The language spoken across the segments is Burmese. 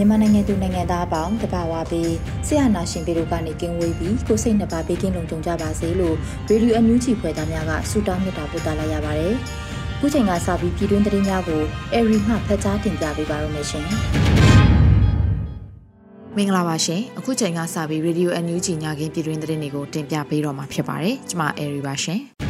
မြန်မာနိုင်ငံသူနိုင်ငံသားအပေါင်းတဘာဝပြီးဆရာနာရှင်ပြည်တို့ကနေကင်းဝေးပြီးကိုစိတ်နှစ်ပါးဘေးကင်းလုံခြုံကြပါစေလို့ရေဒီယိုအန်ယူဂျီဖွဲ့သားများကဆုတောင်းမေတ္တာပို့သလိုက်ရပါတယ်။ခုချိန်ကစပြီးပြည်တွင်းသတင်းများကိုအေရီမှဖတ်ကြားတင်ပြပေးပါရမရှင်။မင်္ဂလာပါရှင်။အခုချိန်ကစပြီးရေဒီယိုအန်ယူဂျီညခင်းပြည်တွင်းသတင်းတွေကိုတင်ပြပေးတော့မှာဖြစ်ပါတယ်။ကျွန်မအေရီပါရှင်။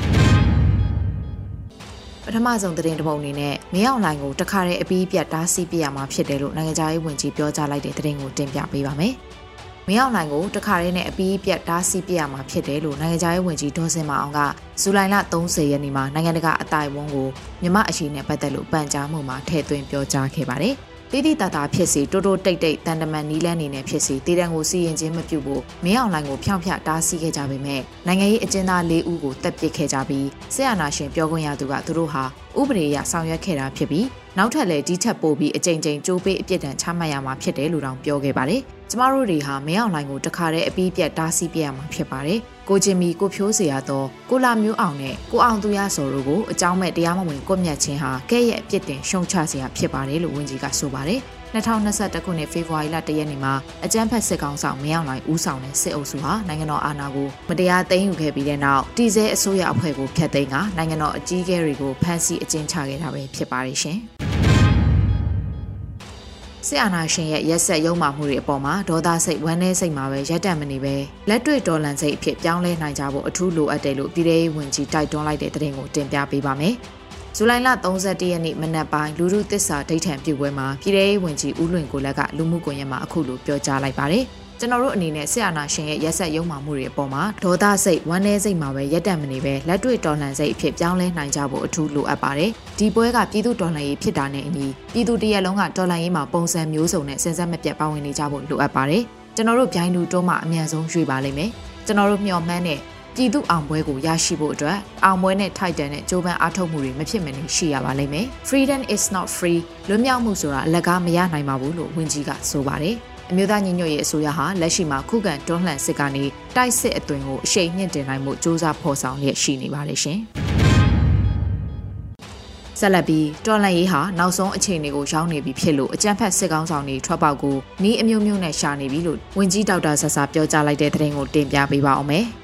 ထမဆုံးသတင်းတစ်ပုဒ်အနေနဲ့မင်းအောင်လှိုင်ကိုတခါတည်းအပီးပြတ်တားဆီးပြရမှာဖြစ်တယ်လို့နိုင်ငံခြားရေးဝန်ကြီးပြောကြားလိုက်တဲ့သတင်းကိုတင်ပြပေးပါမယ်။မင်းအောင်လှိုင်ကိုတခါတည်းနဲ့အပီးပြတ်တားဆီးပြရမှာဖြစ်တယ်လို့နိုင်ငံခြားရေးဝန်ကြီးဒေါ်စင်မအောင်ကဇူလိုင်လ30ရက်နေ့မှာနိုင်ငံတကာအတိုင်းအဝန်ကိုမြမအရှိနဲ့ပတ်သက်လို့ပန်ကြားမှုမှာထည့်သွင်းပြောကြားခဲ့ပါတယ်။ တိတိတတာဖြစ်စီတိုးတိုးတိတ်တိတ်တန်တမန်နီးလန်းနေနဲ့ဖြစ်စီတည်တံကိုစီရင်ချင်းမပြုတ်ဖို့မင်းအောင်လှိုင်ကိုဖြောင်းဖြတားဆီးခဲ့ကြပေမဲ့နိုင်ငံရေးအကျဉ်းသား၄ဦးကိုတပ်ပစ်ခဲ့ကြပြီးဆရာနာရှင်ပြောခွင့်ရသူကသူတို့ဟာဥပဒေအရဆောင်ရွက်ခဲ့တာဖြစ်ပြီး နောက်ထပ်လည်းဒီထက်ပိုပြီးအကြိမ်ကြိမ်ကြိုးပေးအပြစ်ဒဏ်ချမှတ်ရမှာဖြစ်တယ်လို့တောင်ပြောခဲ့ပါတယ်။ကျမတို့တွေဟာမင်းအောင်လှိုင်ကိုတခါတည်းအပြီးပြတ်တားဆီးပြရမှာဖြစ်ပါတယ်။ကိုချင်းမီကိုဖြိုးစရာတော့ကိုလာမျိုးအောင်နဲ့ကိုအောင်သူရစော်တို့ကိုအကြောင်းမဲ့တရားမဝင်ကွပ်မျက်ခြင်းဟာကဲ့ရဲ့အပြစ်တင်ရှုံချစရာဖြစ်ပါတယ်လို့ဝန်ကြီးကဆိုပါတယ်။ 2021ခုနှစ်ဖေဖော်ဝါရီလ1ရက်နေ့မှာအကြမ်းဖက်စစ်ကောင်ဆောင်မင်းအောင်လှိုင်ဦးဆောင်တဲ့စစ်အုပ်စုဟာနိုင်ငံတော်အာဏာကိုမတရားသိမ်းယူခဲ့ပြီးတဲ့နောက်တည်ဆဲအစိုးရအဖွဲ့ကိုဖျက်သိမ်းကနိုင်ငံတော်အကြီးအကဲတွေကိုဖမ်းဆီးအကျဉ်းချခဲ့တာပဲဖြစ်ပါတယ်ရှင်။စစ်အာဏာရှင်ရဲ့ရက်ဆက်ရုံမှမှုတွေအပေါ်မှာဒေါသစိတ်ဝမ်းနည်းစိတ်မှာပဲရက်တံမနေပဲလက်တွေ့ဒေါ်လန်စိတ်အဖြစ်ပြောင်းလဲနိုင်ကြဖို့အထူးလိုအပ်တယ်လို့ပြည်ထောင်စုဝန်ကြီးတိုက်တွန်းလိုက်တဲ့သတင်းကိုတင်ပြပေးပါမယ်။ ဇူလိုင်လ31ရက်နေ့မနက်ပိုင်းလူလူသစ္စာဒိဋ္ဌံပြုပွဲမှာပြည်ထောင်ဝင်ကြီးဦးလွင်ကိုလက်ကလူမှုကွန်ရက်မှာအခုလိုပြောကြားလိုက်ပါတယ်။ကျွန်တော်တို့အနေနဲ့ဆရာနာရှင်ရဲ့ရက်ဆက်ရုံမှမှုတွေအပေါ်မှာဒေါသစိတ်ဝမ်းနည်းစိတ်မှာပဲရက်တံမနေပဲလက်တွေ့တော်လှန်စိတ်အဖြစ်ပြောင်းလဲနိုင်ကြဖို့အထူးလိုအပ်ပါတယ်။ဒီပွဲကပြည်သူတော်လှန်ရေးဖြစ်တာနဲ့အညီပြည်သူတရက်လုံးကတော်လှန်ရေးမှာပုံစံမျိုးစုံနဲ့စဉ်ဆက်မပြတ်ပါဝင်နေကြဖို့လိုအပ်ပါတယ်။ကျွန်တော်တို့ဗျိုင်းလူတွန်းမှအမြန်ဆုံးရွေ့ပါလိမ့်မယ်။ကျွန်တော်တို့မျှော်မှန်းတဲ့ ပြည်သူအောင်ပွဲကိုရရှိဖို့အတွက်အောင်ပွဲနဲ့ထိုက်တန်တဲ့ကြိုးပမ်းအားထုတ်မှုတွေမဖြစ်မနေရှိရပါလိမ့်မယ်။ Freedom is not free လွတ်မြောက်မှုဆိုတာအလကားမရနိုင်ပါဘူးလို့ဝန်ကြီးကဆိုပါတယ်။အမျိုးသားညီညွတ်ရေးအစိုးရဟာလက်ရှိမှာခုခံတွန်းလှန်စစ်ကနေတိုက်စစ်အသွင်ကိုအရှိန်မြင့်တင်နိုင်မှုစ조사ဖော်ဆောင်ရရှိနေပါတယ်ရှင်။ဆက်လက်ပြီးတော်လန်ရေးဟာနောက်ဆုံးအခြေအနေကိုရောက်နေပြီဖြစ်လို့အကြံဖက်စစ်ကောင်းဆောင်တွေထွက်ပေါက်ကိုနီးအမျိုးမျိုးနဲ့ရှာနေပြီလို့ဝန်ကြီးဒေါက်တာဆဆာပြောကြားလိုက်တဲ့သတင်းကိုတင်ပြပေးပါအောင်မယ်။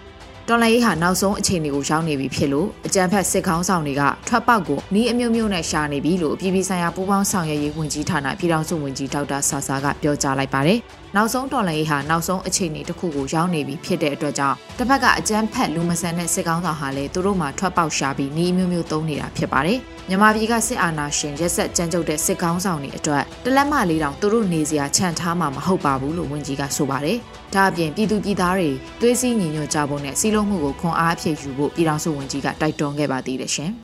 တော်လိုင်းရေးဟာနောက်ဆုံးအခြေအနေကိုရောက်နေပြီဖြစ်လို့အကြံဖက်စစ်ခေါင်းဆောင်တွေကထွက်ပေါက်ကိုနီးအမျိုးမျိုးနဲ့ရှာနေပြီလို့ပြည်ပဆိုင်ရာပူးပေါင်းဆောင်ရွက်ရေးဝန်ကြီးဌာနပြည်ထောင်စုဝန်ကြီးဒေါက်တာဆာဆာကပြောကြားလိုက်ပါတယ်။နောက်ဆုံးတော်လိုင်းရေးဟာနောက်ဆုံးအခြေအနေတစ်ခုကိုရောက်နေပြီဖြစ်တဲ့အတွက်ကြောင့်တစ်ဖက်ကအကြံဖက်လူမဆန်တဲ့စစ်ခေါင်းဆောင်ဟာလည်းသူတို့မှထွက်ပေါက်ရှာပြီးနီးအမျိုးမျိုးသုံးနေတာဖြစ်ပါတယ်။မြန်မာပြည်ကစစ်အာဏာရှင်ရက်ဆက်ကြမ်းကြုတ်တဲ့စစ်ကောင်းဆောင်တွေအတွက်တလက်မလေးတောင်သူတို့နေစရာခြံထားမှာမဟုတ်ပါဘူးလို့ဝန်ကြီးကဆိုပါတယ်။ ဒါအပြင်ပြည်သူပြည်သားတွေသွေးစည်းညီညွတ်ကြဖို့နဲ့စီးလုံးမှုကိုခွန်အားအဖြစ်ယူဖို့ပြည်ထောင်စုဝန်ကြီးကတိုက်တွန်းခဲ့ပါသေးတယ်ရှင်။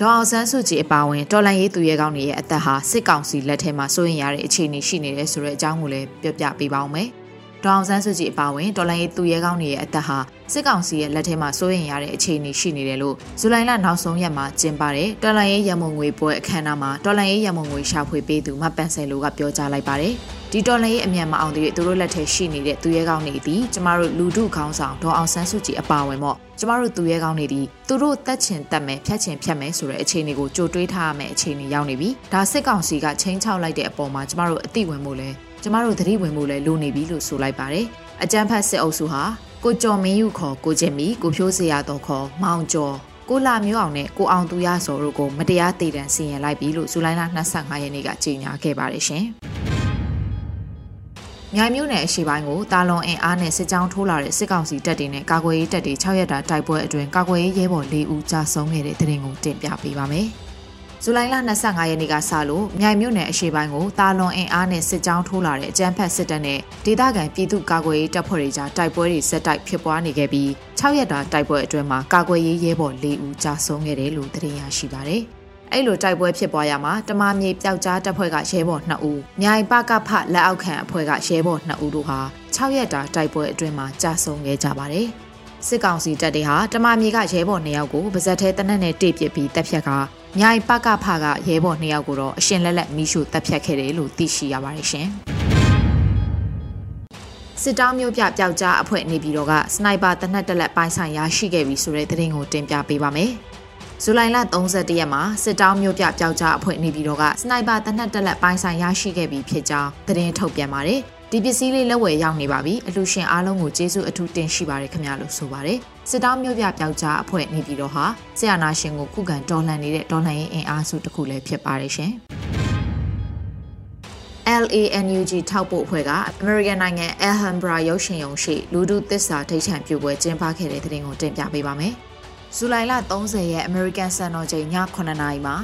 ဒေါအောင်ဆန်းစုကြည်အပါအဝင်တော်လန်ရေးသူရဲကောင်းတွေရဲ့အသက်ဟာစစ်ကောင်စီလက်ထဲမှာစိုးရင်ရတဲ့အခြေအနေရှိနေတယ်ဆိုတဲ့အကြောင်းကိုလည်းပြောပြပေးပါဦးမယ်။ဒေါအောင်ဆန်းစုကြည်အပါအဝင်တော်လိုင်းရေးသူရဲကောင်းတွေရဲ့အသက်ဟာစစ်ကောင်စီရဲ့လက်ထဲမှာစိုးရင်ရတဲ့အခြေအနေရှိနေတယ်လို့ဇူလိုင်လနောက်ဆုံးရက်မှာကျင်းပတဲ့တော်လိုင်းရေးရမုံငွေပွဲအခမ်းအနားမှာတော်လိုင်းရေးရမုံငွေရှာဖွေပေးသူမပန်ဆယ်လိုကပြောကြားလိုက်ပါတယ်။ ဒီတော်လိုင်းရေးအမြန်မအောင်သေးတဲ့သူတို့လက်ထဲရှိနေတဲ့သူရဲကောင်းတွေသည်ကျမတို့လူထုခေါင်းဆောင်ဒေါအောင်ဆန်းစုကြည်အပါအဝင်ပေါ့ကျမတို့သူရဲကောင်းတွေသည်သူတို့တက်ချင်တက်မယ်ဖြတ်ချင်ဖြတ်မယ်ဆိုတဲ့အခြေအနေကိုကြိုတွေးထားရမယ့်အခြေအနေရောက်နေပြီ။ဒါစစ်ကောင်စီကချင်းချောက်လိုက်တဲ့အပေါ်မှာကျမတို့အသိဝင်မှုလဲကျမတို့သတိဝင်မှုလည်းလိုနေပြီလို့ဆိုလိုက်ပါတယ်။အကြမ်းဖက်စစ်အုပ်စုဟာကိုကျော်မင်းယူခေါ်ကိုကျင်မီကိုဖြိုးစရာတော်ခေါ်မောင်ကျော်ကိုလာမျိုးအောင်နဲ့ကိုအောင်သူရစော်တို့ကိုမတရားတည်တံစီရင်လိုက်ပြီလို့ဇူလိုင်လ25ရက်နေ့ကကြေညာခဲ့ပါတယ်ရှင်။ မြိုင်မြို့နယ်အရှိပိုင်းကိုတာလွန်အင်အားနဲ့စစ်ကြောင်းထိုးလာတဲ့စစ်ကောင်စီတပ်တွေနဲ့ကာကွယ်ရေးတပ်တွေ6ရက်တာတိုက်ပွဲအတွင်းကာကွယ်ရေးရဲဘော်၄ဦးကြာဆုံးခဲ့တဲ့တဲ့ရင်ကိုတင်ပြပေးပါမယ်။ဇူလိုင်လ25ရက်နေ့ကစလို့မြိုင်မြို့နယ်အရှိပိုင်းကိုတာလွန်အင်အားနဲ့စစ်ကြောင်းထိုးလာတဲ့အကြမ်းဖက်စစ်တပ်နဲ့ဒေသခံပြည်သူကာကွယ်ရေးတပ်ဖွဲ့တွေကြားတိုက်ပွဲတွေဆက်တိုက်ဖြစ်ပွားနေခဲ့ပြီး6ရက်တာတိုက်ပွဲအတွင်းမှာကာကွယ်ရေးရဲဘော်၄ဦးကြာဆုံးခဲ့တယ်လို့သိရရှိပါတယ်။ အဲ့လိုတိုက်ပွဲဖြစ်ပွားရမှာတမမြေပျောက်ကြားတပ်ဖွဲ့ကရဲဘော်2ဦးမြိုင်ပကဖလက်အောက်ခံအဖွဲ့ကရဲဘော်2ဦးတို့ဟာ6ရက်တာတိုက်ပွဲအတွင်းမှာကြာဆုံးခဲ့ကြပါတယ်စစ်ကောင်စီတပ်တွေဟာတမမြေကရဲဘော်2ယောက်ကိုပါဇက်ထဲတနက်နဲ့တိပစ်ပြီးတပ်ဖြတ်ကမြိုင်ပကဖကရဲဘော်2ယောက်ကိုတော့အရှင်လက်လက်မိရှုတပ်ဖြတ်ခဲ့တယ်လို့သိရှိရပါတယ်ရှင်စစ်တောင်းမျိုးပြပျောက်ကြားအဖွဲ့နေပြည်တော်ကစနိုက်ပါတနက်တက်လက်ပိုင်းဆိုင်ရရှိခဲ့ပြီဆိုတဲ့သတင်းကိုတင်ပြပေးပါမယ်။ ဇူလိုင်လ31ရက်မှာစစ်တောင်းမျိုးပြပျောက်ကြားအဖွဲ့နေပြည်တော်ကစနိုက်ပါတနက်တက်လက်ပိုင်းဆိုင်ရရှိခဲ့ပြီးဖြစ်ကြောင်းသတင်းထုတ်ပြန်ပါတယ်။ဒီပစ္စည်းလေးလက်ဝယ်ရောက်နေပါပြီ။အလူရှင်အားလုံးကိုကျေးဇူးအထူးတင်ရှိပါတယ်ခင်ဗျာလို့ဆိုပါတယ်။စစ်တောင်းမျိုးပြပျောက်ကြားအဖွဲ့နေပြည်တော်ဟာဆရာနာရှင်ကိုခုခံတော်လှန်နေတဲ့တော်လှန်ရေးအင်အားစုတစ်ခုလည်းဖြစ်ပါတယ်ရှင်။ LANUG ထောက်ပို့အဖွဲ့က American နိုင်ငံ Alhambra ရုပ်ရှင်ရုံရှိလူဒုသစ္စာထိတ်ချန်ပြုပွဲကျင်းပခဲ့တဲ့တဲ့တင်ကိုတင်ပြပေးပါမယ်။ ဇူလိုင်လ30ရက် American စံတော်ချိန်ည9:00နာရီမှာ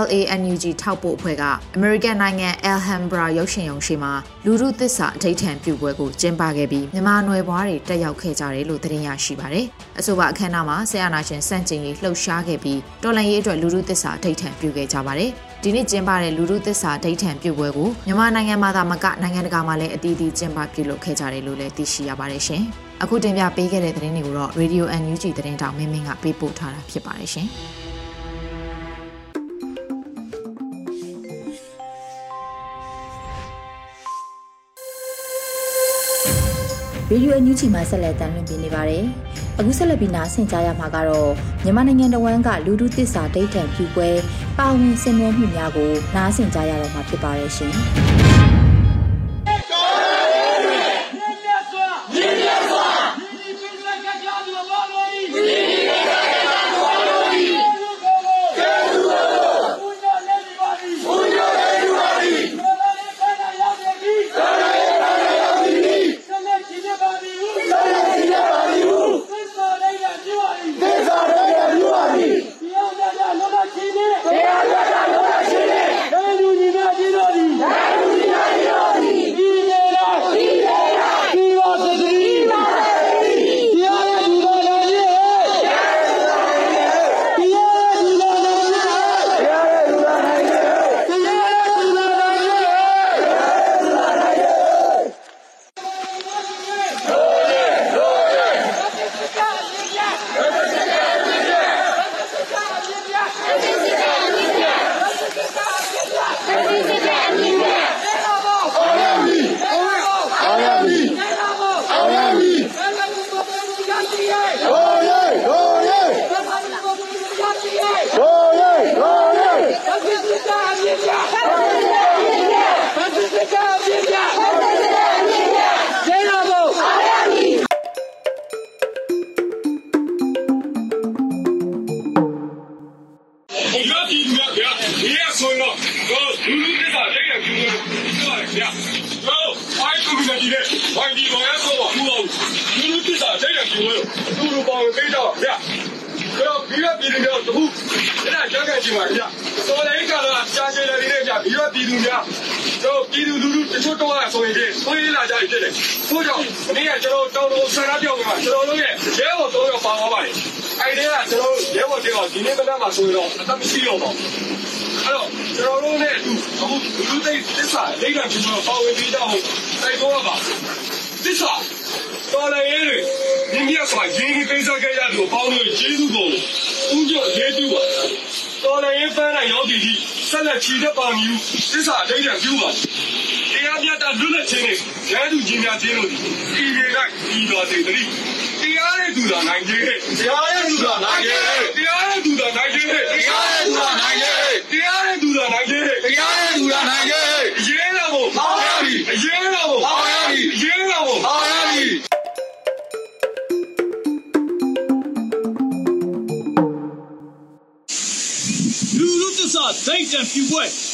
LANUG ထောက်ပို့အဖွဲ့က American နိုင်ငံ Alhambra ရုပ်ရှင်ရုံရှိမှာလူမှုသစ္စာအထိတ်ထန်ပြုပွဲကိုကျင်းပခဲ့ပြီးမြန်မာနွယ်ဘွားတွေတက်ရောက်ခဲ့ကြတယ်လို့သတင်းရရှိပါတယ်။အဆိုပါအခမ်းအနားမှာဆရာနာရှင်စန့်ကျင်ရေးလှုပ်ရှားခဲ့ပြီးတော်လှန်ရေးအတွက်လူမှုသစ္စာအထိတ်ထန်ပြုခဲ့ကြပါတယ်။ဒီနေ့ကျင်းပတဲ့လူမှုသစ္စာဒိဋ္ဌံပြုပွဲကိုမြန်မာနိုင်ငံမှာသာမကနိုင်ငံတကာမှာလည်းအသီးသီးကျင်းပပြုလုပ်ခဲ့ကြတယ်လို့လည်းသိရှိရပါတယ်ရှင်။ အခုတင်ပြပေးခဲ့တဲ့သတင်းတွေကိုတော့ Radio NUG သတင်းတောင်မင်းမင်းကပေးပို့ထားတာဖြစ်ပါတယ်ရှင်။ရေဒီယိုအန်ယူဂျီမှာဆက်လက်တင်ပြနေပါတယ်။အခုဆက်လက်ပြီးနားဆင်ကြရမှာကတော့မြန်မာနိုင်ငံတော်ဝန်ကလူဒုသစ္စာဒိဋ္ဌံပြုပွဲပါဝင်ဆင်နွှဲမှုများကိုနားဆင်ကြရတော့မှာဖြစ်ပါတယ်ရှင်။ ဒီနေ့မနက်မှာဆိုရင်တော့အသက်မရှိတော့ပါဘူးအဲ့တော့ကျွန်တော်တို့နဲ့အတူအခုလူသိသစ္စာလိမ့်တာကျွန်တော်ပါဝင်ပြီးတော့တိုက်တော့ပါသစ္စာတော်လည်းရေးတွေမြင့်မြတ်စွာရင်းကြီးပေးစားခဲ့ရသူအပေါင်းတို့ကျေးဇူးကိုဥကြရေးပြုပါတော်လည်းရေးပန်းနိုင်ရောက်တည်ပြီးဆက်လက်ချီတဲ့ပါမီသစ္စာလိမ့်တာပြုပါ တရားမြတ်တာလွတ်လပ်ခြင်းနဲ့ရဲသူကြီးများခြင်းတို့ဒီရေလိုက်ဒီတော်စေတည်းတရားရဲ့သူသာနိုင်ခြင်းတရားရဲ့သူသာနိုင်ခြင်းတရားရဲ့သူသာနိုင်ခြင်းတရားရဲ့သူသာနိုင်ခြင်းတရားရဲ့သူသာနိုင်ခြင်းတရားရဲ့သူသာနိုင်ခြင်းရေးတော်ကိုဟောရပြီရေးတော်ကိုဟောရပြီရေးတော်ကိုဟောရပြီလူလူသစ္စာဒိတ်တံပြူပွဲ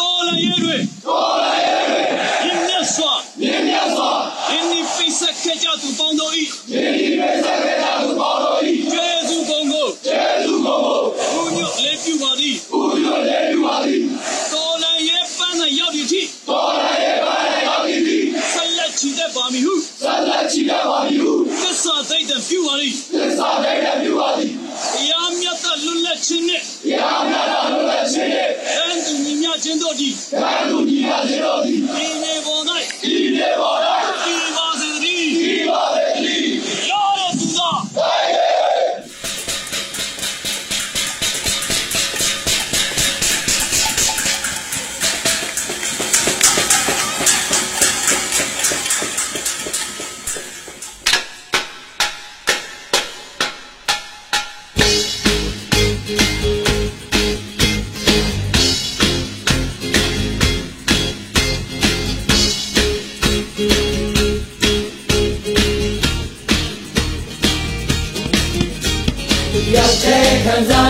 တော်လည်းရဲတွေတော်လည်းရဲတွေမြင့်မြတ်စွာမြင့်မြတ်စွာအင်းဒီပိစက်ခဲ့ကြသူပေါင်းတော်ဤအင်းဒီပိစက်ခဲ့ကြသူပေါင်းတော်ဤကျေးဇူးကုန်ကိုကျေးဇူးကုန်ကိုဘုညွတ်လေးပြူပါသည်ဘုညွတ်လေးပြူပါသည်တော်လည်း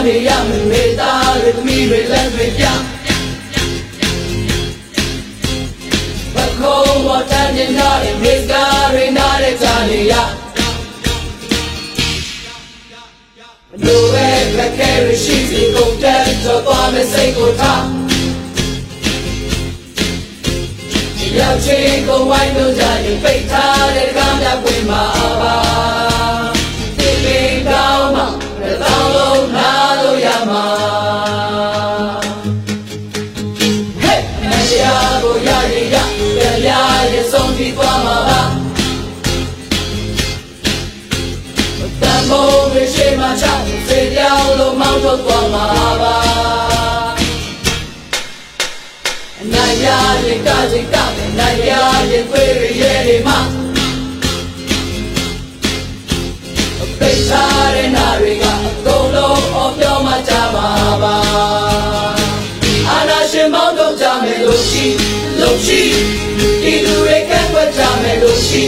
နေရမမေသားတွေသမီးတွေလက်တွေပြဘခုံးဝတ်တန်းနေတဲ့မေကားတွေနားတဲ့ကြားနေရမလိုပဲခက်ခဲရရှိစီကုန်တဲ့တော့သွားမစိတ်ကိုထားရောက်ချင်ကိုဝိုင်းလို့ကြရင်ပိတ်ထားတဲ့ကမ်းပြပွင့်မှာပါ စေပြောင်းလို့မောင်းထုတ်သွားမှာပါအနိုင်ရရင်ကစိတ်ကမယ်နိုင်ရရင်ခွေရရဲ့တွေမှာပိတ်ထားတဲ့နာတွေကအကုန်လုံးအော်ပြောမှကြပါပါအာနာရှင်မောင်းတော့ကြမယ်လို့ရှိလို့ရှိဒီလူတွေကက်ွက်ကြမယ်လို့ရှိ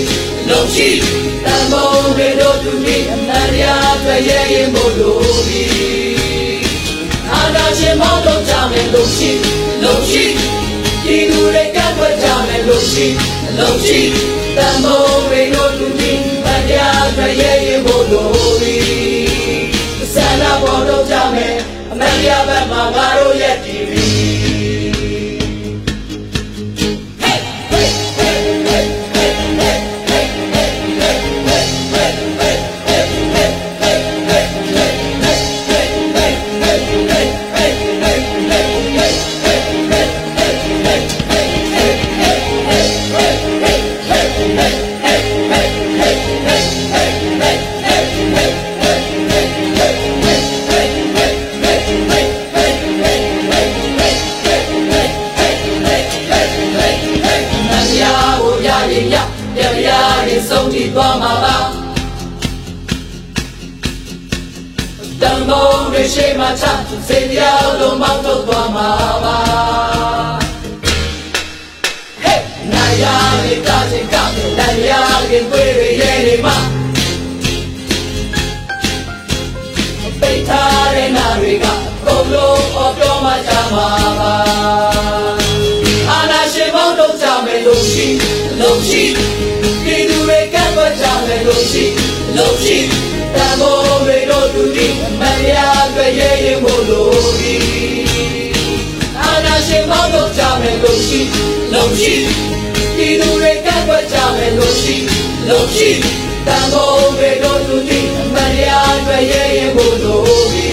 လို့ရှိတန်ဖိုးတွေတို့ သူမိအမှန်တရားတွေ့ရဲ့ရင်မို့လို့ပြီအာနာရှင်မောင်းတော့ကြမယ်လို့ရှိလို့ရှိဒီလူတွေကက်ွက်ကြမယ်လို့ရှိလို့ရှိတန်ဖိုးတွေတို့သူမိအမှန်တရားတွေ့ရဲ့ရင်မို့လို့ပြီဆန္ဒပေါ်တော့ကြမယ်အမှန်တရားဘက်မှာငါတို့ရဲ့တ ကြမယ်လို့ရှိလို့ရှိဒီသူတွေကပ်ပတ်ကြမယ်လို့ရှိလို့ရှိတန်ဖိုးတွေတို့သူဒီမရတွေ့ရဲ့ရင်မို့လို့ဒီ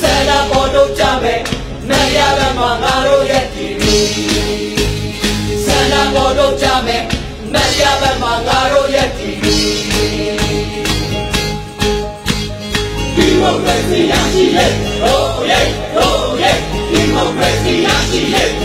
ဆန္ဒပေါ်တော့ကြမယ်မရဘက်မှာငါတို့ရဲ့ဒီဆန္ဒပေါ်တော့ကြမယ်မရဘက်မှာငါတို့ရဲ့ဒီဒီမိုကရေစီရရှိရဲ့ဟိုးရဲ့ဟိုးရဲ့ဒီမိုကရေ စီရ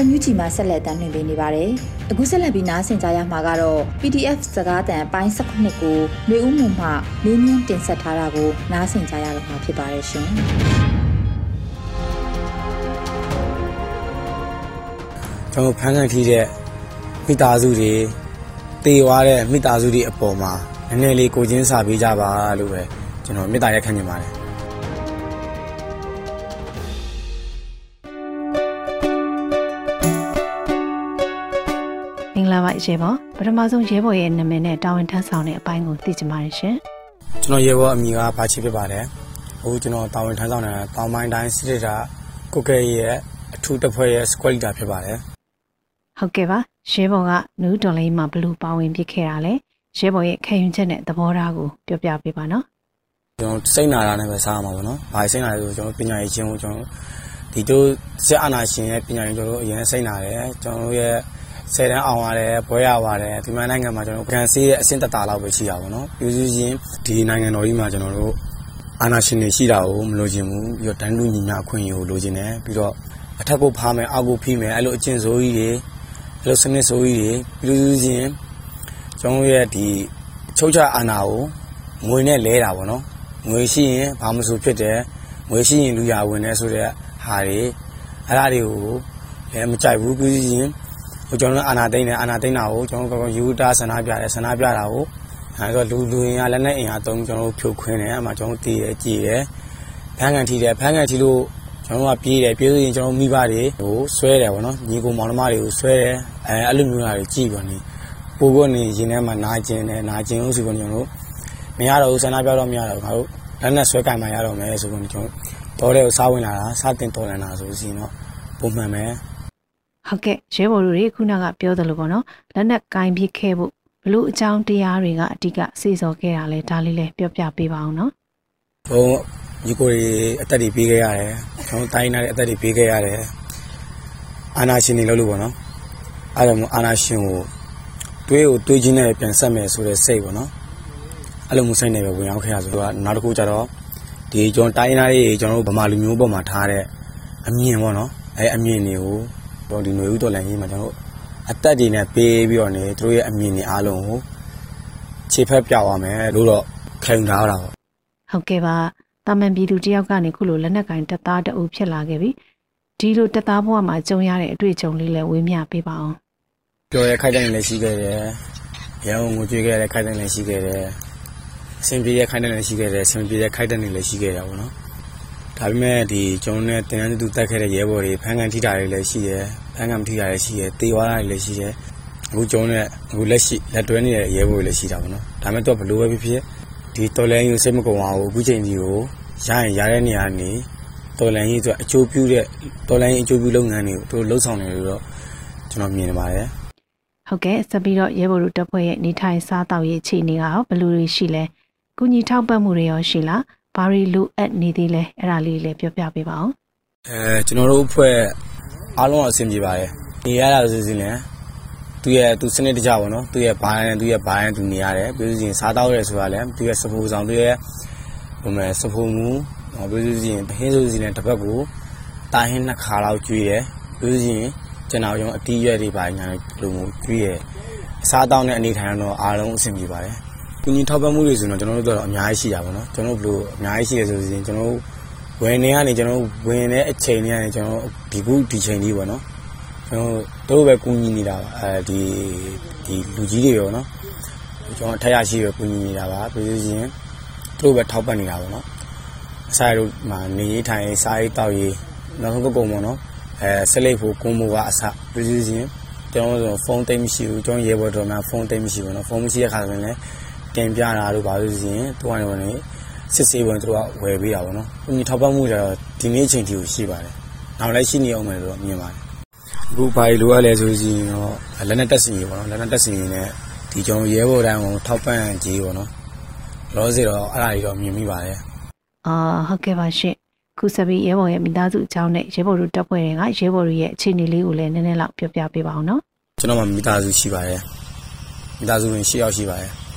ရေဒီယိုအန်ယူဂျီမှာဆက်လက်တမ်းလွှင့်ပေးနေပါတယ်။အခုဆက်လက်ပြီးနားဆင်ကြရမှာကတော့ PDF စကားသံအပိုင်း19ကိုလူဦးမှုမှလေးမြင့်တင်ဆက်ထားတာကိုနားဆင်ကြရတော့မှာဖြစ်ပါတယ်ရှင်။ကျွန်တော်ဖန်ခံထိတဲ့မိသားစုတွေတည်သွားတဲ့မိသားစုတွေအပေါ်မှာနည်းနည်းလေးကိုချင်းစာပေးကြပါလို့ပဲကျွန်တော်မေတ္တာရက်ခံနေပါတယ် ပါရေဘော်ပထမဆုံးရဲဘော်ရဲ့နာမည်နဲ့တာဝန်ထမ်းဆောင်တဲ့အပိုင်းကိုသိချင်ပါတယ်ရှင်ကျွန်တော်ရေဘောအမိကဘာချစ်ဖြစ်ပါတယ်အခုကျွန်တော်တာဝန်ထမ်းဆောင်နေတာတောင်ပိုင်းတိုင်းစစ်ဒေတာကုတ်ကဲရဲ့အထူးတပ်ဖွဲ့ရဲ့ squad leader ဖြစ်ပါတယ်ဟုတ်ကဲ့ပါရဲဘော်ကနူးတော်လေးမှာဘလူးပါဝင်ပြစ်ခဲ့တာလဲရဲဘော်ရဲ့ခံယူချက်နဲ့သဘောထားကိုပြောပြပေးပါနော်ကျွန်တော်စိတ်နာတာနဲ့ပဲစားရမှာပေါ့နော်။ဘာစိတ်နာလဲဆိုကျွန်တော်ပညာရေးချင်းကိုကျွန်တော်ဒီတို့စစ်အာဏာရှင်ရဲ့ပညာရေးကျွန်တော်တို့အရင်စိတ်နာတယ်။ကျွန်တော်တို့ရဲ့ ဆယ်တန်းအောင်ရတယ်၊ဘွဲရပါတယ်။ဒီမှာနိုင်ငံမှာကျွန်တော်ကန်ဆေးရဲ့အဆင့်တတာလောက်ပဲရှိတာပေါ့နော်။ပြည်သူချင်းဒီနိုင်ငံတော်ကြီးမှာကျွန်တော်တို့အာဏာရှင်တွေရှိတာကိုမလိုချင်ဘူး။ပြီးတော့တန်းတူညီမျှအခွင့်အရေးကိုလိုချင်တယ်။ပြီးတော့အထက်ကိုဖားမယ်အောက်ကိုဖိမယ်အဲ့လိုအကျင့်ဆိုးကြီးတွေအဲ့လိုစနစ်ဆိုးကြီးတွေပြည်သူချင်းကျွန်တော်ရဲ့ဒီချုပ်ချအာဏာကိုငွေနဲ့လဲတာပေါ့နော်ငွေရှိရင်ဘာမှမဆိုဖြစ်တယ်ငွေရှိရင်လူရဝင်တယ်ဆိုတဲ့ဟာတွေအဲ့ဒါတွေကိုလည်းမကြိုက်ဘူးပြီးရင် ဟိုကျွန်တော်အာနာသိန်းနဲ့အာနာသိန်းတာကိုကျွန်တော်ကယူတာဆန္ဒပြတယ်ဆန္ဒပြတာကိုအဲဆိုလူလူရင်ကလည်းနဲ့အင်အားသုံးကျွန်တော်ဖြိုခွင်းတယ်အမှကျွန်တော်တည်တယ်ကြည်တယ်ဖမ်းကန်ထီတယ်ဖမ်းကန်ထီလို့ကျွန်တော်ကပြေးတယ်ပြေးလို့ရင်ကျွန်တော်မိဘတွေကိုဆွဲတယ်ဗောနော်ညီကိုမောင်နှမတွေကိုဆွဲတယ်အဲအဲ့လိုမျိုးဟာတွေကြည်ပါနေပို့ဖို့နေရင်ထဲမှာနာကျင်တယ်နာကျင်လို့ဆိုတော့ကျွန်တော်တို့မရတော့ဘူးဆန္ဒပြတော့မရတော့ဘူးငါတို့လက်နဲ့ဆွဲကင်မှရတော့မယ်ဆိုတော့ကျွန်တော်တော်တဲ့ကိုစားဝင်လာတာစားတင်တော်လန်တာဆိုစီတော့ပုံမှန်ပဲ ဟုတ်ကဲ့ရဲဘော်တို့တွေခုနကပြောသလိုပေါ့နော်လက်နက်ကင်ပြစ်ခဲ့ဖို့ဘလို့အကြောင်းတရားတွေကအဓိကစေစော်ခဲ့တာလဲဒါလေးလဲပြောပြပေးပါအောင်နော်ဟိုညီကိုတွေအသက်တွေပေးခဲ့ရတယ်ကျွန်တော်တိုင်းနာတဲ့အသက်တွေပေးခဲ့ရတယ်အာနာရှင်တွေလို့လို့ပေါ့နော်အဲ့ဒါမျိုးအာနာရှင်ကိုတွေးကိုတွေးချင်းနဲ့ပြန်ဆက်မယ်ဆိုတဲ့စိတ်ပေါ့နော်အဲ့လိုမျိုးစိတ်နဲ့ပဲဝင်ရောက်ခဲ့ရဆိုတော့နောက်တစ်ခုကျတော့ဒီကျွန်တော်တိုင်းနာတွေကျွန်တော်တို့ဗမာလူမျိုးပေါ်မှာထားတဲ့အမြင်ပေါ့နော်အဲ့အမြင်တွေကို ကျွန်တော်ဒီຫນွေဦးတော်လန်ကြီးမှာကျွန်တော်တို့အသက်တွေနဲ့ပေးပြီးတော့နေသူတို့ရဲ့အမြင်တွေအားလုံးကိုခြေဖက်ပြသွားမယ်လို့တော့ခံယူထားတာပေါ့ဟုတ်ကဲ့ပါတာမန်ပြည်သူတယောက်ကနေခုလိုလက်နက်ကင်တပ်သားတအုပ်ဖြစ်လာခဲ့ပြီဒီလိုတပ်သားဘဝမှာကြုံရတဲ့အတွေ့အကြုံလေးလဲဝေမျှပေးပါအောင်ပြောရဲခိုက်တဲ့လည်းရှိခဲ့တယ်။ရန်ကုန်ကိုကြွေးခဲ့တဲ့ခိုက်တဲ့လည်းရှိခဲ့တယ်။စင်ပြေတဲ့ခိုက်တဲ့လည်းရှိခဲ့တယ်။စင်ပြေတဲ့ခိုက်တဲ့လည်းရှိခဲ့တာပေါ့နော်။ ဒါပေမဲ့ဒီကျွန်တော်နဲ့တင်တန်းတူတက်ခဲ့တဲ့ရဲဘော်တွေဖန်ကန်ထိတာတွေလည်းရှိတယ်။ဖန်ကန်ထိတာလည်းရှိတယ်။တေဝါတာတွေလည်းရှိတယ်။အခုကျွန်တော်နဲ့အခုလက်ရှိလက်တွဲနေတဲ့ရဲဘော်တွေလည်းရှိတာပေါ့နော်။ဒါပေမဲ့တော့ဘလို့ပဲဖြစ်ဖြစ်ဒီတော်လန်ကြီးကိုစိတ်မကုံအောင်အခုချိန်ကြီးကိုရရင်ရတဲ့နေရာနေတော်လန်ကြီးအတွက်အကျိုးပြုတဲ့တော်လန်ကြီးအကျိုးပြုလုပ်ငန်းတွေကိုတို့လှုပ်ဆောင်နေလို့တော့ကျွန်တော်မြင်နေပါတယ်။ဟုတ်ကဲ့ဆက်ပြီးတော့ရဲဘော်တို့တပ်ဖွဲ့ရဲ့နေထိုင်စားတောက်ရေးအခြေအနေကရောဘယ်လိုတွေရှိလဲကုညီထောက်ပံ့မှုတွေရောရှိလား ဘာတွေလိုအပ်နေသေးလဲအဲ့ဒါလေးလည်းပြောပြပေးပါအောင်အဲကျွန်တော်တို့အဖွဲ့အားလုံးအဆင်ပြေပါတယ်နေရတာဆိုရင်လည်းသူရဲ့သူစနစ်တကျပါတော့သူရဲ့ဘာနဲ့သူရဲ့ဘာနဲ့သူနေရတယ်ပြီးလို့ရှိရင်စားတောက်ရဲဆိုတာလည်းသူရဲ့စပူဆောင်သူရဲ့ဟိုမဲ့စပူမူဟောပြီးလို့ရှိရင်တဟင်းဆိုစီနဲ့တစ်ပတ်ကိုတာဟင်းနှစ်ခါလောက်ကျွေးတယ်ပြီးလို့ရှိရင်ကျွန်တော်ရုံအတီးရွက်တွေပါညာလိုမျိုးကျွေးရအစားတောက်တဲ့အနေထိုင်တော့အားလုံးအဆင်ပြေပါတယ် ကုညီထောက်ပံ့မှုတွေဆိုတော့ကျွန်တော်တို့တော့အများကြီးရှိတာပေါ့နော်ကျွန်တော်တို့ဘယ်လိုအများကြီးရှိရဆိုရင်ကျွန်တော်တို့ဝင်နေကနေကျွန်တော်ဝင်တဲ့အချိန်တွေကနေကျွန်တော်ဒီခုဒီချိန်ကြီးပေါ့နော်ကျွန်တော်တို့ပဲကူညီနေတာပါအဲဒီဒီလူကြီးတွေရောနော်ကျွန်တော်ထက်ရရှိပဲကူညီနေတာပါပြီးလို့ရှိရင်တို့ပဲထောက်ပံ့နေတာပေါ့နော်အစားတို့မှာနေရေးထိုင်ရေးစားရေးတောက်ရေးနောက်ဆုံးကုန်းပေါ့နော်အဲဆက်လက်ဖို့ကုန်းမိုးကအစပြီးလို့ရှိရင်ကျွန်တော်တို့ဖုန်းတိတ်မရှိဘူးကျွန်တော်ရေပေါ်တော်မှာဖုန်းတိတ်မရှိဘူးနော်ဖုန်းမရှိတဲ့ခါဆိုရင်လည်း တင်ပြတာတို့ပါလို့ရှိရင်သူကနေဝင်နေစစ်စေးဝင်သူကဝယ်ပေးတာပေါ့နော်။ဒီထောက်ပံ့မှုတွေတော့ဒီနေ့ချိန်ထိကိုရှိပါတယ်။နောက်လည်းရှိနေအောင်မယ်လို့မြင်ပါတယ်။အခုဘာလို့လိုရလဲဆိုရင်တော့လက်နဲ့တက်စီပေါ့နော်။လက်နဲ့တက်စီနဲ့ဒီကျွန်တော်ရဲဘော်တိုင်းကိုထောက်ပံ့ကြီးပေါ့နော်။လောစီတော့အဲ့ဒါကြီးတော့မြင်မိပါတယ်အာဟုတ်ကဲ့ပါရှင့်ခုဆက်ပြီးရဲဘော်ရဲ့မိသားစုအကြောင်းနဲ့ရဲဘော်တို့တပ်ဖွဲ့တွေကရဲဘော်တို့ရဲ့အခြေအနေလေးကိုလည်းနည်းနည်းလောက်ပြောပြပေးပါအောင်နော်။ကျွန်တော်မှမိသားစုရှိပါတယ်။မိသားစုဝင်၈ယောက်ရှိပါတယ်။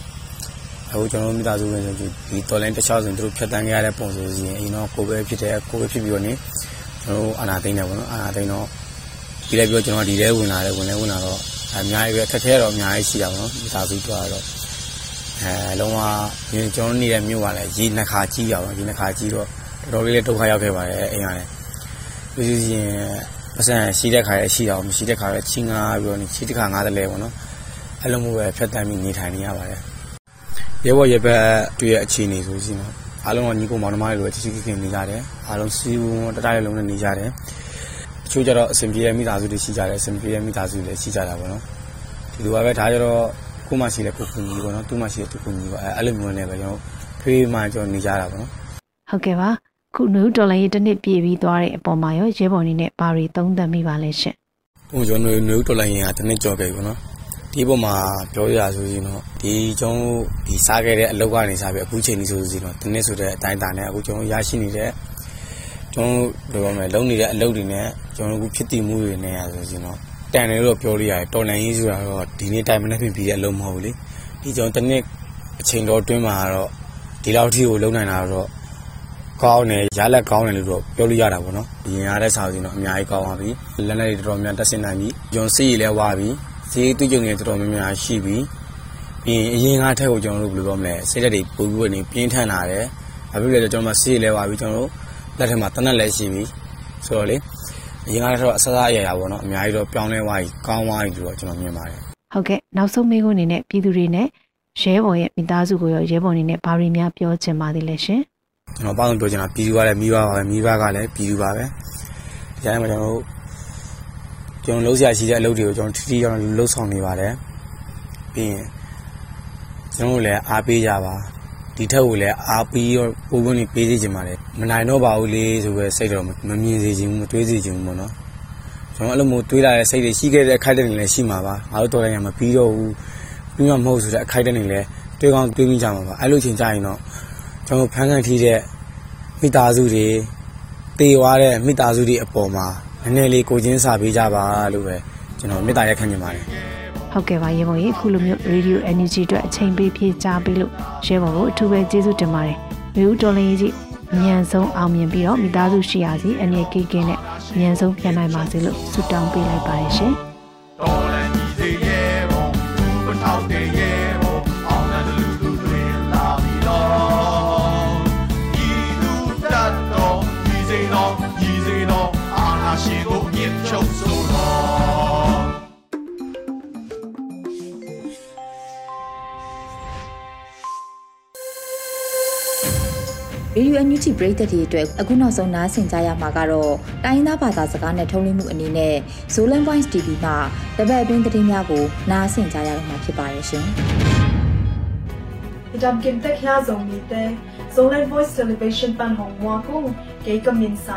အခုကျွန်တော်မိသားစုဝင်ဆိုဒီတော်လိုင်းတစ်ချောင်းဆိုသူတို့ဖြတ်တန်းခဲ့ရတဲ့ပုံဆိုရင်အိမ်တော့ကိုပဲဖြစ်တယ်ကိုပဲဖြစ်ပြီးတော့နေကျွန်တော်အာနာသိန်းတယ်ပေါ့နော်အာနာသိန်းတော့ရပြီးလိုက်ပြီးတော့ကျွန်တော်ဒီထဲဝင်လာတယ်ဝင်လဲဝင်လာတော့အများကြီးပဲအခက်ခဲတော့အများကြီးရှိတာပေါ့နော်မိသားစုတော့တော့အဲလုံးဝကျွန်တော်နေတဲ့မြို့ကလည်းရေနှခါကြီးရအောင်ရေနှခါကြီးတော့တော်တော်လေးလည်းဒုက္ခရောက်ခဲ့ပါတယ်အိမ်ရတယ်ပြီးစီရင်ပတ်စံရှိတဲ့ခါရရှိတော့မရှိတဲ့ခါရချင်းငါပြီးတော့ရှိတဲ့ခါငါတယ်လဲပေါ့နော်အဲ့လိုမျိုးပဲဖြတ်တန်းပြီးနေထိုင်နေရပါတယ် ရဲဘော်ရဲဘက်တွေ့ရအခြေအနေဆိုရှင်တော့အားလုံးကညီကိုမောင်နှမတွေလိုချစ်ချစ်ခင်နေကြတယ်အားလုံးစီးဝန်းတတိုင်းလုံးနဲ့နေကြတယ်တချို့ကျတော့အဆင်ပြေတဲ့မိသားစုတွေရှိကြတယ်အဆင်ပြေတဲ့မိသားစုတွေလည်းရှိကြတာပေါ့နော်ဒီလိုပါပဲဒါကြတော့ကိုမှရှိတဲ့ကိုကူညီပေါ့နော်သူမှရှိတဲ့သူကူညီပေါ့အဲအဲ့လိုမျိုးနဲ့ပဲကျွန်တော်ဖေးမှကျွန်တော်နေကြတာပေါ့နော်ဟုတ်ကဲ့ပါခုနူဒေါ်လာရေးတစ်နှစ်ပြည့်ပြီးသွားတဲ့အပေါ်မှာရောရဲဘော်နေနဲ့ဘာတွေသုံးသပ်မိပါလဲရှင်ဟိုကျွန်တော်နူဒေါ်လာရေးကတစ်နှစ်ကျော်ခဲ့ပြီပေါ့နော် ဒီပုံမှာပြောရဆိုရင်တော့ဒီကျွန်တော်ဒီစားခဲ့တဲ့အလုပ်ကနေစားပြီးအခုချိန်ကြီးဆိုရင်တော့ဒီနေ့ဆိုတဲ့အတိုင်းတာနဲ့အခုကျွန်တော်ရရှိနေတဲ့ကျွန်တော်ဘယ်လိုမလဲလုံနေတဲ့အလုပ်တွေနဲ့ကျွန်တော်အခုဖြစ်တည်မှုတွေနဲ့ရဆိုရင်တော့တန်တယ်လို့ပြောလို့ရတယ်တော်လန်ရေးဆိုတာတော့ဒီနေ့တိုင်းမနေ့ပြင်ပြီးတဲ့အလုပ်မဟုတ်ဘူးလေဒီကျွန်တော်တစ်နှစ်အချိန်တော်တွင်းမှာတော့ဒီလောက်ထိကိုလုံနိုင်တာတော့ကောင်းတယ်ရလက်ကောင်းတယ်လို့တော့ပြောလို့ရတာပေါ့နော်ရင်ရတဲ့စာစီတော့အများကြီးကောင်းပါပြီလက်လက်တွေတော်တော်များတက်ဆင်နိုင်ပြီကျွန်တော်စီးရလဲဝါပြီ ဈေးတူးကြုံနေတော်တော်များများရှိပြီပြီးရင်အရင်ကထက်ကိုကျွန်တော်တို့ဘယ်လိုပြောမလဲစိတ်ဓာတ်တွေပိုပြီးနေပြင်းထန်လာတယ်ဘာဖြစ်လဲဆိုတော့ကျွန်တော်စီးလဲဝါပြီကျွန်တော်တို့လက်ထက်မှာတနက်လည်းရှိပြီဆိုတော့လေအရင်ကတော့အဆအဆအရာရာပေါ့နော်အများကြီးတော့ပြောင်းလဲသွားပြီကောင်းသွားပြီလို့တော့ကျွန်တော်မြင်ပါတယ်ဟုတ်ကဲ့နောက်ဆုံးမေးခွန်းအနေနဲ့ပြည်သူတွေနဲ့ရဲဘော်ရဲ့မိသားစုကိုရောရဲဘော်အနေနဲ့ဘာတွေများပြောချင်ပါသေးလဲရှင်ကျွန်တော်ပေါင်းပြောချင်တာပြည်သူကလည်းမိဘပါပဲမိဘကလည်းပြည်သူပါပဲဒီတိုင်းမှာကျွန်တော်တို့ ကျွန်တော်လှုပ်ရှားရှိတဲ့အလုပ်တွေကိုကျွန်တော်ထီထီကျွန်တော်လှုပ်ဆောင်နေပါတယ်ပြီးရင်ကျွန်တော်လည်းအားပေးကြပါဒီထက်ကိုလည်းအားပေးရောပုံပွင့်နေပေးစေချင်ပါတယ်မနိုင်တော့ပါဘူးလေဆိုပဲစိတ်တော့မမြင်စေချင်ဘူးမတွေးစေချင်ဘူးပေါ့နော်ကျွန်တော်အဲ့လိုမျိုးတွေးလာတဲ့စိတ်တွေရှိခဲ့တဲ့အခိုက်အတန့်တွေလည်းရှိမှာပါငါတို့တော်တိုင်းရမပြီးတော့ဘူးပြီးမှမဟုတ်ဆိုတဲ့အခိုက်အတန့်တွေလည်းတွေးကောင်းတွေးမိကြမှာပါအဲ့လိုချိန်ကြရင်တော့ကျွန်တော်ဖန်ခံထီးတဲ့မိသားစုတွေတေသွားတဲ့မိသားစုတွေအပေါ်မှာ နည်းနည်းလေးကိုချင်းစာပေးကြပါလို့ပဲကျွန်တော်မေတ္တာရက်ခံနေပါတယ်ဟုတ်ကဲ့ပါရေပေါ်ကြီးအခုလိုမျိုး Radio Energy အတွက်အချိန်ပေးဖြည့်ချပေးလို့ရဲဘော်ကိုအထူးပဲကျေးဇူးတင်ပါတယ်မျိုးတော်လင်းကြီးမြန်ဆုံးအောင်မြင်ပြီးတော့မိသားစုရှိရစီအနေကိကင်းနဲ့မြန်ဆုံးပြန်နိုင်ပါစေလို့ဆုတောင်းပေးလိုက်ပါတယ်ရှင် ရေဒီယိုအန်ယူတီပရိသတ်တွေအတွက်အခုနောက်ဆုံးနားဆင်ကြရမှာကတော့တိုင်းသားဘာသာစကားနဲ့ထုံးလင်းမှုအနေနဲ့ Zolan Voice TV မှာတပတ်အတွင်းသတင်းများကိုနားဆင်ကြရတော့မှာဖြစ်ပါရဲ့ရှင်။ဒမ်ကင်တက်ခါဇုံမီတဲ့ Zolan Voice Television ပန်ဟောင်ဝါကုကေကမင်ဆ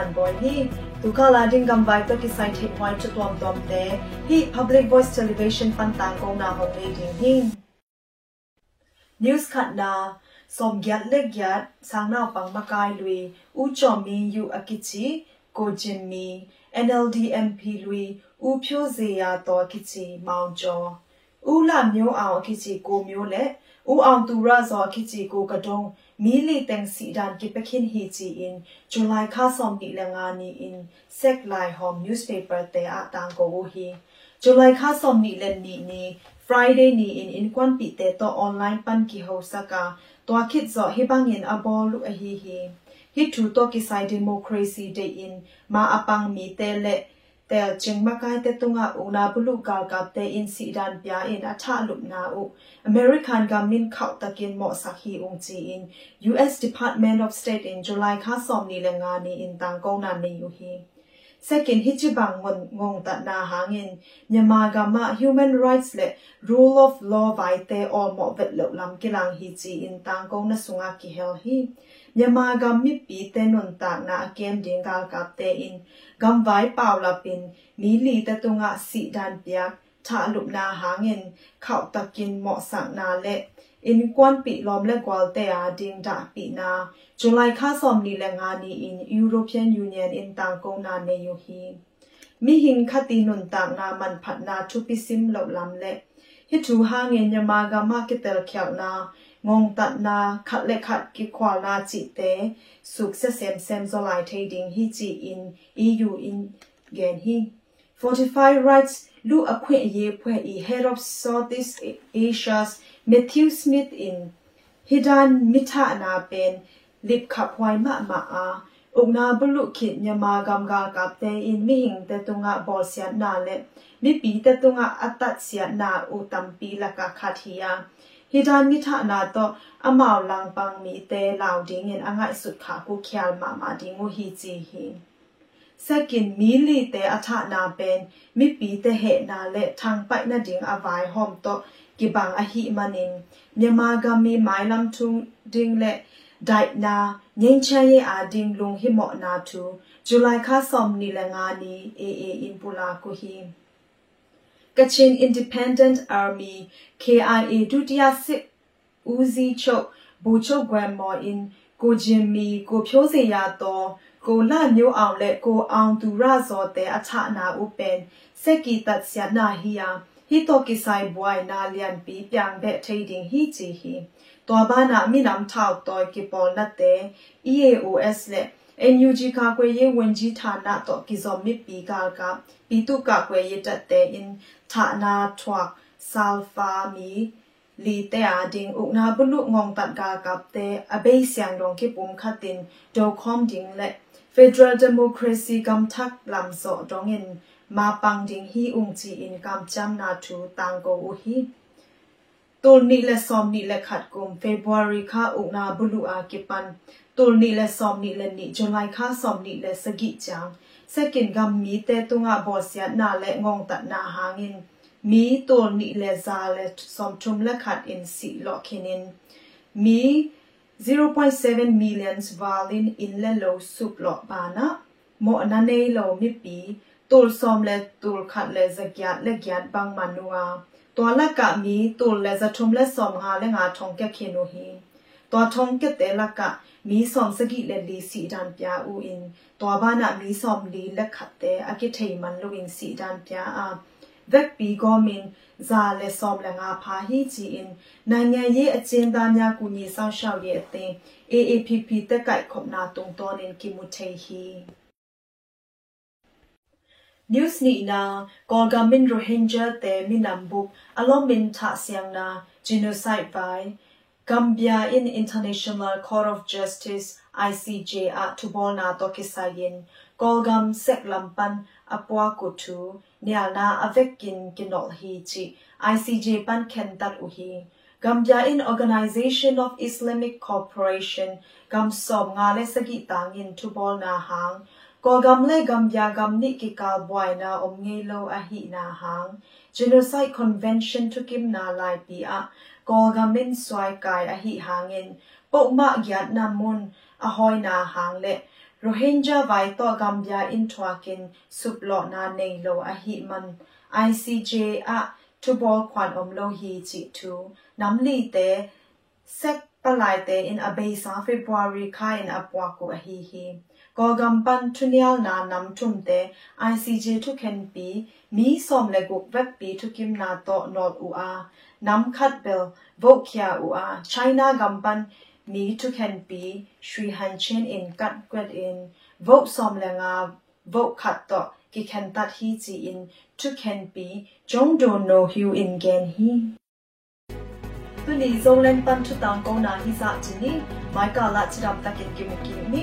န်ဘွိုင်ဟီသူကလာဒင်းကမ်ဘိုင်တက်ဆိုင်ထေဝိုင်ချတွမ်တွမ်တဲ့ဟီ Public Voice Television ပန်တန်ကောနာဟောင်လေဒင်းဟင်း News ခတ်နာ som gyat le gyat sangna pang makai lui u chomi yu akichi ko jimmi NLD MP lui u phyo ze ya to akichi maung jo u la myo aw akichi ko myo le u aw tu ra zo akichi ko kadong mi li teng si dan ki pekhin hi chi in july kha som ni la nga ni in sek lai home newspaper te a tang ko hi july kha som ni le ni ni friday ni in in kwan pi te to online pan ki ho saka ตัวคิดจอฮิบังเงินอบอลุอฮีฮีฮิทูตัวกิไซดิโมคราซีเดอินมาอปังมีเตเลแต่จึงมากายเตตุงาอุนาบุลุกากับเตอินสีดันปยาอินอัฐาลุมนาอุอเมริกันกามินเข้าตะกินหมอสักฮีองจีอิน US Department of State in July ค่าสอมนีเลงานีอินตังกงนันนีอยู่ฮี second hichibang ngon ngong ta na hangin nyama gama human rights le rule of law vai te o mo vet lo lam kilang hi chi in tang kong na sunga ki hel hi nyama gam mi pi te non ta na kem ding gal kap te in gam vai paw la pin mi li ta tunga si dan piak tha lup na hangin khau takin mo sang na le in kwan pi lom le gwal te a ding da pi na July kha som ni le nga ni in European Union in tang ko na ne yu hi mi hin khati nun tang na man phat na thu pi sim lo lam le hi thu ha nge nya ma ga ma ke tel khyal na ngong tat na khat le khat ki khwa na chi te suk se sem sem zo lai thei ding hi chi in EU in gen hi Fortify Rights လူအခွင့်အရေးဖွဲ့ e Head of Southeast Asia's Matthew Smith in Hidan Mitha na pen lip khap hwai ma ma a ugna bulu khit nyama gam ga kap te in mi hing te tunga bol sia na le mi pi te tunga atat sia na u tam pi la ka khat hiya hidan mi tha na to amao lang pang mi te law ding in angai sut kha ku khyal ma ma ding u hi chi hi စကင်မီလီတေအထနာပန်မိပီတေဟေနာလေထန်ပိုက်နာဒင်းအဝိုင်ဟ ோம் တော့ကိဘန်အဟိမနင်မြန်မာဂမီမိုင်လမ်ထုဒင်းလေဒိုက်နာငင်းချရဲ့အာဒင်းလုံဟိမောနာထူဇူလိုင်ခါဆ ோம் နီလငါနီအေအေအင်ပူလာကိုဟီ Kachin Independent Army KIA ဒုတိယစစ်ဦးစီးချုပ်ဘူချုပ်ဂွမ်မော်အင်ကိုဂျင်မီကိုဖြိုးစေရတော့ ကိုလမျိုးအောင်လက်ကိုအောင်သူရဇောတဲ့အထနာဥပန်စက်ကီတတ်ဆယာနာဟီယာဟီတိုကီဆိုင်ဘွိုင်နာလျန်ပီပြန်ဘက်ထေဒင်းဟီချီဟီတောဘာနာမိနမ်ထောက်တော်ကီပေါ်နတ်တဲ့ EAOS လက် NUG ကာကွယ်ရေးဝန်ကြီးဌာနတော့ကီဇော်မစ်ပီကာကပီတုကာကွယ်ရေးတက်တဲ့ in ဌာနာထွာဆာလ်ဖာမီလီတဲ့အဒင်းဥနာဘလုငုံတတ်ကာကပ်တဲ့အဘေးစျံဒုံကိပုံခတ်တင်ဒိုခွန်ဒင်းလက် Federal Democracy gam thak lam so dongin ma pang ding hi ung chi in kam cham na thu tang go u hi tol ni le som ni le khat kum February kha ung na bulu a kipan tol ni le som ni le ni July kha som ni le sagi chang second gam mi te tunga bo sia na le ngong tat na hangin mi tol ni le za le som thum le khat in si lo khinin mi 0.7 million valin in le lo sup lo bana mo na nei lo mi pi tul som le tul khat le zagyat le gyat bang manua to la ka mi tul le za thum le som nga le nga thong ke khinu hi to thong ke te la ka mi som sagi le li si dan pya u in to ba na mi som li le khat te a ki thei man lo in si dan pya a vek pi go min ဇာလေ som la nga pha hi chi in နိုင်ငံရေးအကျဉ်းသားများကူညီဆောင်ရှောက်ရေးအသင်း AAPP တက်ကိုက်ခုနာတုံတော်နင်ကိမူထေဟီ News ni na kolga min rohingya te minambuk alom min tha siang na genocide by Gambia in International Court of Justice ICJ a tubol na to kisayin kolgam sek lampan apwa kutu nialna avekin kinol hi chi ICJ pan ken tat uhi Gambia in Organization of Islamic Cooperation gam som nga le sagi tangin tubol na hang ko gam le Gambia gam ni ki ka boy na om nge lo a hi na hang Genocide Convention to kim na lai pi a ko gam min swai kai a hi hangin pok ma gyat na mun a hoi na hang le Rohingya vai to Gambia in Twakin suplo na nei lo a hi man ICJ a to bol kwan om lo hi chi tu nam li te sek palai te in a base February kha in a pwa ko a hi hi ko gam pan tunyal na nam tum te ICJ to ken pi mi som le guk web pi to kim na to not u a nam khat bel vo kya u a China gam pan mi to ken pi Sri Han Chen in kat kwet in vo som le nga vo khat to ki ken tat hi chi in to ken pi jong do no hu in gen hi သူနီဇုံလန်ပန်ထတောင်ကောနာဟိစာချီနီမိုက်ကာလာချီရပ်တကင်ကိမကီနီ